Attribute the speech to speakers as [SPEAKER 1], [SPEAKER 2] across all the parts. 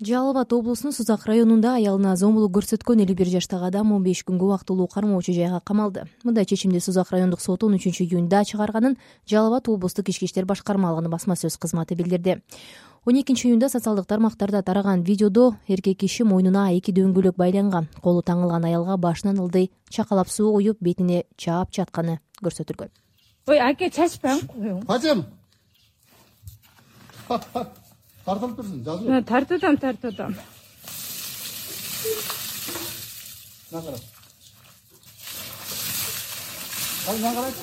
[SPEAKER 1] жалал абад облусунун сузак районунда аялына зомбулук көрсөткөн элүү бир жаштагы адам он беш күнгө убактылуу кармоочу жайга камалды. Мындай чечимди сузак райондук соту он үчүнчү июнда чыгарганын жалал абад облустук ички иштер башкармалыгынын басма сөз кызматы билдирди. Он экинчи июнда социалдык тармактарда тараган видеодо эркек киши мойнуна эки дөңгөлөк байланган колу таңылган аялга башынан ылдый чакалап суу куюп бетине чаап жатканы көрсөтүлгөн.
[SPEAKER 2] Ой аке чачпай аңып коюң тартып атам тартып атам
[SPEAKER 3] мына кара мына карачы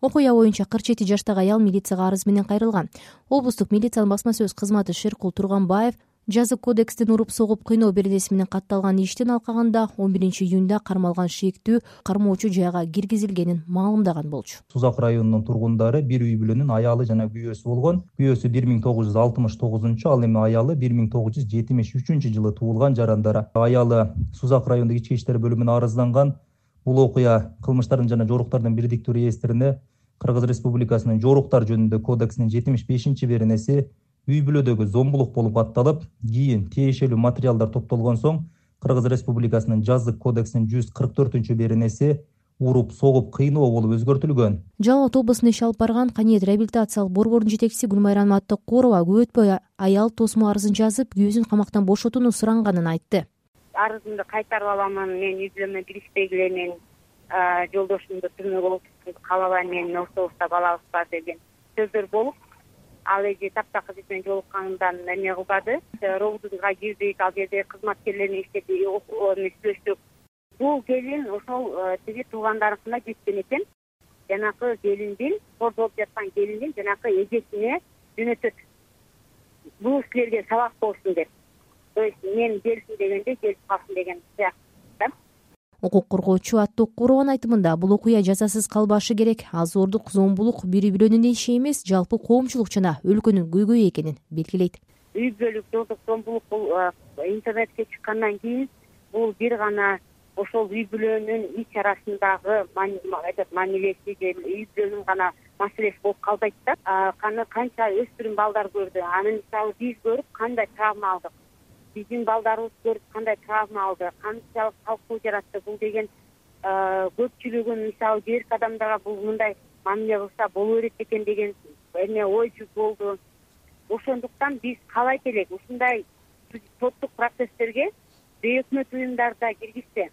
[SPEAKER 1] окуя боюнча кырк жети жаштагы аял милицияга арыз менен кайрылган. Облустук милициянын басма сөз кызматы шеркул турганбаев жазык кодекстин уруп согуп кыйноо беренеси менен катталган иштин алкагында он биринчи июнда кармалган шектүү кармоочу жайга киргизилгенин маалымдаган болчу.
[SPEAKER 4] Сузак районунун тургундары бир үй бүлөнүн аялы жана күйөөсү болгон. Күйөөсү бир миң тогуз жүз алтымыш тогузунчу ал эми аялы бир миң тогуз жүз жетимиш үчүнчү жылы туулган жарандар аялы сузак райондук ички иштер бөлүмүнө арызданган бул окуя кылмыштардын жана жоруктардын бирдиктүү реестрине кыргыз республикасынын жоруктар жөнүндө кодексинин жетимиш бешинчи беренеси үй бүлөдөгү зомбулук болуп атталып кийин тиешелүү материалдар топтолгон соң кыргыз республикасынын жазык кодексинин жүз кырк төртүнчү беренеси уруп согуп кыйноо болуп өзгөртүлгөн.
[SPEAKER 1] Жалал абад облусунда иш алып барган каниет реабилитациялык борбордун жетекчиси гүлмайра аттыкурова көп өтпөй аял тосмо арызын жазып күйөөсүн камактан бошотууну суранганын айтты.
[SPEAKER 5] Арызымды кайтарып аламын мен үй бүлөмө киришпегиле мен жолдошумду түрмөгө олтуртууну каалабайм мени ортобузда балабыз бар деген сөздөр болуп ал эже таптакыр биз менен жолуккандан эме кылбады? Робудга кирдик ал жерде кызматкерлер менен иштедик сүйлөштүк. Бул келин ошол э, тиги туугандарыкына жеткен экен. Жанакы келиндин кор болуп жаткан келиндин жанакы эжесине жөнөтөт. Бул силерге сабак болсун деп. То есть мен келсин дегенде келип калсын деген сыяктуу
[SPEAKER 1] укук коргоочу аттыкурованын айтымында бул окуя жазасыз калбашы керек. Ал зордук зомбулук бир үй бүлөнүн иши эмес жалпы коомчулук жана өлкөнүн көйгөйү экенин белгилейт.
[SPEAKER 5] Үй бүлөлүк зордук зомбулук бул интернетке чыккандан кийин бул бир гана ошол үй бүлөнүн ич арасындагы этот же үй бүлөнүн гана маселеси болуп калбайт да. Аны канча өспүрүм балдар көрдү? Аны мисалы биз көрүп кандай травма алдык биздин балдарыбыз көрүп кандай травма алды канчалык талкуу жаратты бул деген көпчүлүгүн мисалы кээ бирки адамдарга бул мындай мамиле кылса боло берет бекен деген эме ой болду. Ошондуктан биз каалайт элек ушундай соттук процесстерге бейөкмөт уюмдар да киргизсе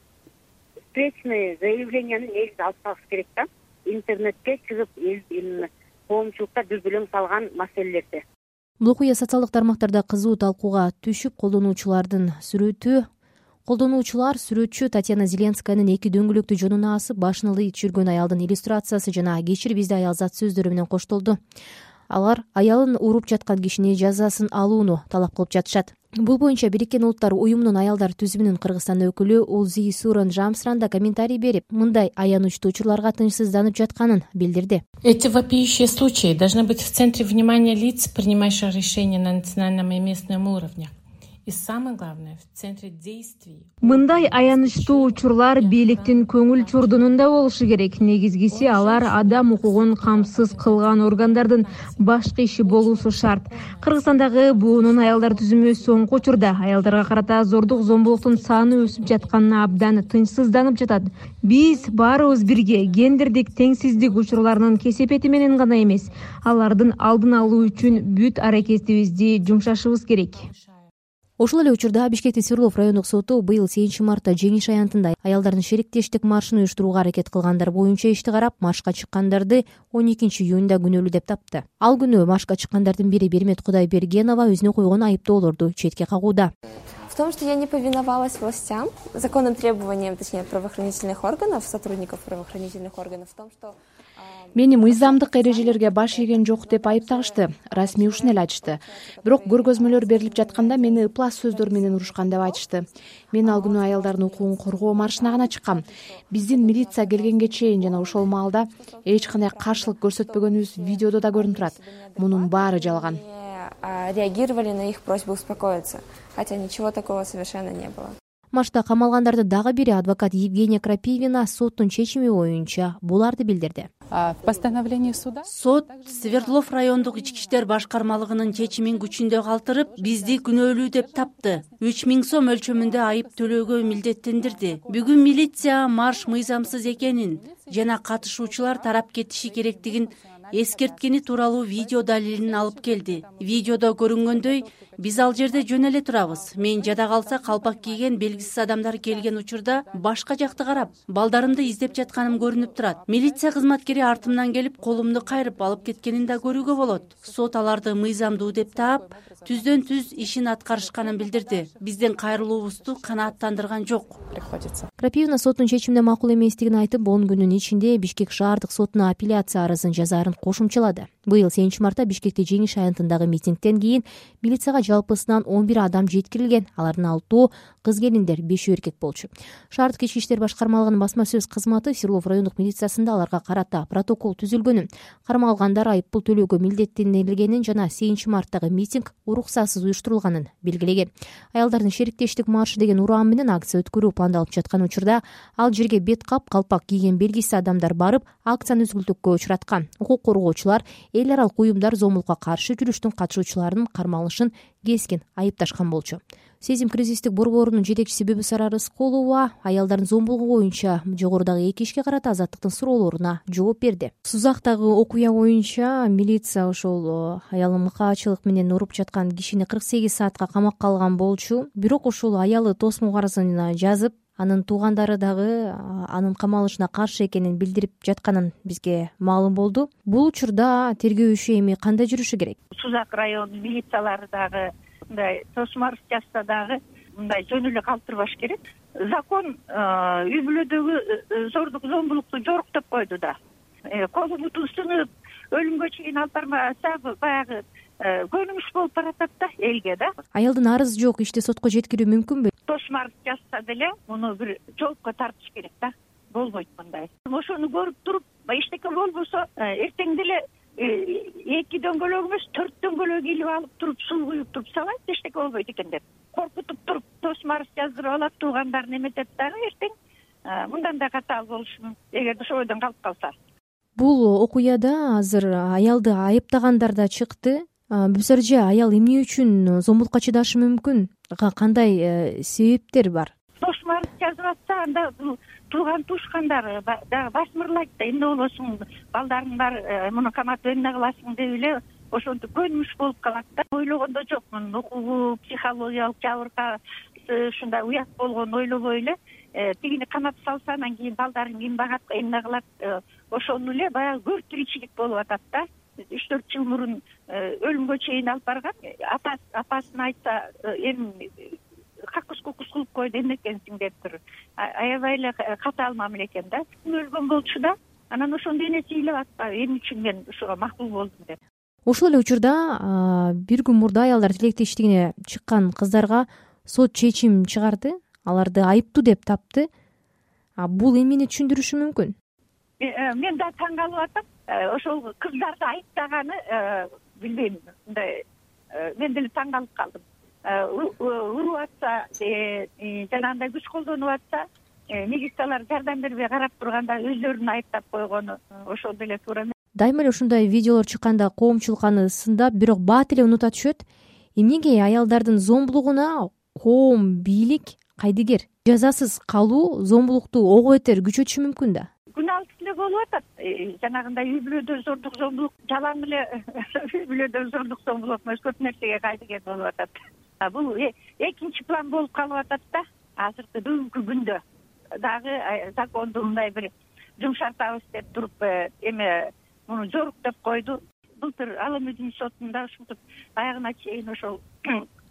[SPEAKER 5] встречный заявленияны негизи алып салыш керек да. Интернетке чыгып коомчулукта дүрбүлөң салган маселелерди
[SPEAKER 1] бул окуя социалдык тармактарда кызуу талкууга түшүп колдонуучулардын сүрөтү колдонуучулар сүрөтчү татьяна зеленскаянын эки дөңгөлөктү жонуна асып башын ылдый түшүргөн аялдын иллюстрациясы жана кечир бизди аялзат сөздөрү менен коштолду алар аялын уруп жаткан кишини жазасын алууну талап кылып жатышат. Бул боюнча бириккен улуттар уюмунун аялдар түзүмүнүн кыргызстан өкүлү улзи сурон жамсран да комментарий берип мындай аянычтуу учурларга тынчсызданып жатканын билдирди.
[SPEAKER 6] Эти вопиющие случаи должны быть в центре внимания лиц принимающих решения на национальном и местном уровнях и самое главное в центре действий.
[SPEAKER 7] Мындай аянычтуу учурлар бийликтин көңүл чурдунунда болушу керек. Негизгиси алар адам укугун камсыз кылган органдардын башкы иши болуусу шарт. Кыргызстандагы буунун аялдар түзүмү соңку учурда. Аялдарга карата зордук зомбулуктун саны өсүп жатканына абдан тынчсызданып жатат. Биз баарыбыз бирге гендердик теңсиздик учурларынын кесепети менен гана эмес. Алардын алдын алуу үчүн бүт аракетибизди жумшашыбыз керек
[SPEAKER 1] ошол эле учурда бишкектин свердлов райондук соту быйыл сегизинчи мартта жеңиш аянтында аялдардын шериктештик маршын уюштурууга аракет кылгандар боюнча ишти карап маршка чыккандарды он экинчи июнда күнөөлүү деп тапты. Ал күнү маршка чыккандардын бири бермет кудайбергенова өзүнө койгон айыптоолорду четке кагууда.
[SPEAKER 8] В том что я не повиновалась властям законным требованиям точнее правоохранительных органов сотрудников правоохранительных органов в том что
[SPEAKER 9] мени мыйзамдык эрежелерге баш ийген жок деп айыпташты расмий ушуну эле айтышты бирок көргөзмөлөр берилип жатканда мени ыплас сөздөр менен урушкан деп айтышты. Мен ал күнү аялдардын укугун коргоо маршына гана чыккам. Биздин милиция келгенге чейин жана ошол маалда эч кандай каршылык көрсөтпөгөнүбүз видеодо да көрүнүп турат. Мунун баары жалган.
[SPEAKER 8] Реагировали на их просьбу успокоиться. Хотя ничего такого совершенно не было.
[SPEAKER 1] Маршта камалгандардын дагы бири адвокат евгения крапивина соттун чечими боюнча буларды билдирди
[SPEAKER 10] постановлении суда?
[SPEAKER 11] Сот свердлов райондук ички иштер башкармалыгынын чечимин күчүндө калтырып бизди күнөөлүү деп тапты. Үч миң сом өлчөмүндө айып төлөөгө милдеттендирди. Бүгүн милиция марш мыйзамсыз экенин жана катышуучулар тарап кетиши керектигин эскерткени тууралуу видео далилин алып келди. Видеодо көрүнгөндөй биз ал жерде жөн эле турабыз. Мен жада калса калпак кийген белгисиз адамдар келген учурда башка жакты карап балдарымды издеп жатканым көрүнүп турат. Милиция кызматкери артымдан келип колумду кайрып алып кеткенин да көрүүгө болот. Сот аларды мыйзамдуу деп таап түздөн түз ишин аткарышканын билдирди. Биздин кайрылуубузду канааттандырган жок.
[SPEAKER 10] Приходится.
[SPEAKER 1] Крапивна соттун чечимине макул эместигин айтып он күндүн ичинде бишкек шаардык сотуна апелляция арызын жазаарын кошумчалады. Быйыл сегизинчи мартта бишкекте жеңиш аянтындагы митингден кийин милицияга жалпысынан он бир адам жеткирилген. Алардын алтоо кыз келиндер бешөө эркек болчу. Шаардык ички иштер башкармалыгынын басма сөз кызматы свердлов райондук милициясында аларга карата протокол түзүлгөнүн кармалгандар айып пул төлөөгө милдеттенилгенин жана сегизинчи марттагы митинг уруксатсыз уюштурулганын белгилеген. Аялдардын шериктештик маршы деген ураан менен акция өткөрүү пландалып жаткан учурда ал жерге бет кап калпак кийген белгисиз адамдар барып акцияны үзгүлтүккө учураткан. Укук коргоочулар эл аралык уюмдар зомбулукка каршы жүрүштүн катышуучуларынын кармалышын кескин айыпташкан болчу. Сезим кризистик борборунун жетекчиси бүбүсара рыскулова аялдардын зомбулугу боюнча жогорудагы эки ишке карата азаттыктын суроолоруна жооп берди. Сузактагы окуя боюнча милиция ошол э, аялын мыкаачылык менен уруп жаткан кишини кырк сегиз саатка камакка алган болчу. Бирок ушул аялы тосмок арызын жазып анын туугандары дагы анын камалышына каршы экенин билдирип жатканын бизге маалым болду. Бул учурда тергөө иши эми кандай жүрүшү керек?
[SPEAKER 12] Сузак районунун милициялары дагы мындай тосмо арыз жазса дагы мындай жөн эле калтырбаш керек. Закон үй бүлөдөгү э, зордук зомбулукту жок деп койду да. Э, колу буту сынып өлүмгө чейин алып бармаса баягы э, көнүмүш болуп баратат да элге да.
[SPEAKER 1] Аялдын арызы жок ишти сотко жеткирүү мүмкүнбү?
[SPEAKER 12] Тосмо арыз жазса деле муну бир жоопко тартыш керек да болбойт мындай. Ошону көрүп туруп эчтеке болбосо эртең деле эки дөңгөлөк эмес төрт дөңгөлөк илип алып туруп суу куюп туруп салайт эчтеке болбойт экен деп. Коркутуп туруп тосмо арыз жаздырып алат туугандарын эметет дагы эртең мындан да катаал болушу мүмкүн эгерде ошол бойдон калып калса.
[SPEAKER 1] Бул окуяда азыр аялды айыптагандар да чыкты бүбүсара эже аял эмне үчүн зомбулукка чыдашы мүмкүн? Кандай э, себептер бар?
[SPEAKER 12] Тосмо арыз жазып атса анда бул тууган туушкандары дагы басмырлайт да эмне болосуң балдарың бар э, муну каматып эмне кыласың деп эле ошентип көнүмүш болуп калат да. Ойлогон да жокмун укугу психологиялык жабыркасы ушундай уят болгонун ойлобой эле э, тигини каматып салса анан кийин балдарын ким багат эмне кылат э, ошону эле баягы көр тиричилик болуп атат да үч төрт жыл мурун өлүмгө чейин алып барган. Апасына айтса эми какус кукус кылып койду эмне экенсиң дептир аябай эле катаал мамиле экен да. Өлгөн болчу да анан ошондо энеси ыйлап атпайбы эмне үчүн мен ушуга макул болдум деп.
[SPEAKER 1] Ушул эле учурда бир күн мурда аялдар тилектештигине чыккан кыздарга сот чечим чыгарды. Аларды айыптуу деп тапты. Бул эмнени түшүндүрүшү мүмкүн?
[SPEAKER 12] э, э, мен да таң калып атам. Э, ошол кыздарды айыптаганы билбейм. Мындай мен деле таң калып калдым. Э, уруп атса э, э, жанагындай күч колдонуп атса милициялар жардам бербей карап турганда өздөрүн айыптап койгону ошол деле туура эмес
[SPEAKER 1] дайыма эле ушундай видеолор чыкканда коомчулук аны сындап бирок баат эле унута түшөт. Эмнеге аялдардын зомбулугуна коом бийлик кайдыгер? Жазасыз калуу зомбулукту ого бетер күчөтүшү мүмкүн да
[SPEAKER 12] болуп атат. Жанагындай үй бүлөдө зордук зомбулук жалаң эле үй бүлөдө зордук зомбулук эмес көп нерсеге кайдыгер болуп атат. Бул э, экинчи план болуп калып атат да. Азыркы бүгүнкү күндө. Дагы законду мындай бир жумшартабыз деп туруп э, эме муну жорук деп койду. Былтыр ала эмедин сотунда ушинтип аягына чейин ошол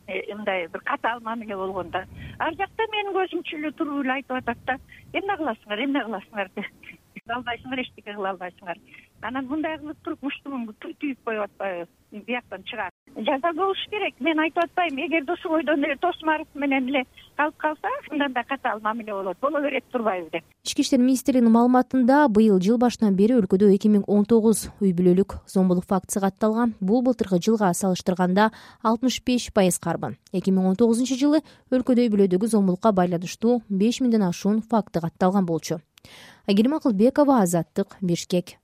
[SPEAKER 12] э, мындай бир катаал мамиле болгон да. Ар жакта менин көзүмчө эле туруп эле айтып атат да. Эмне кыласыңар эмне кыласыңар? деп албайсыңар эчтеке кыла албайсыңар анан мындай кылып туруп муштумун түйүп коюп атпайбы бияктан чыгат жаза болуш керек мен айтып атпайм эгерде ушул бойдон эле тосмо арыз менен эле калып калса мындан да катаал мамиле болот боло берет турбайбы деп.
[SPEAKER 1] Ички иштер министрлигинин маалыматында быйыл жыл башынан бери өлкөдө эки миң он тогуз үй бүлөлүк зомбулук фактысы катталган бул былтыркы жылга салыштырганда алтымыш беш пайызга арбан эки миң он тогузунчу жылы өлкөдө үй бүлөдөгү зомбулукка байланыштуу беш миңден ашуун факты катталган болчу айгерим акылбекова азаттык бишкек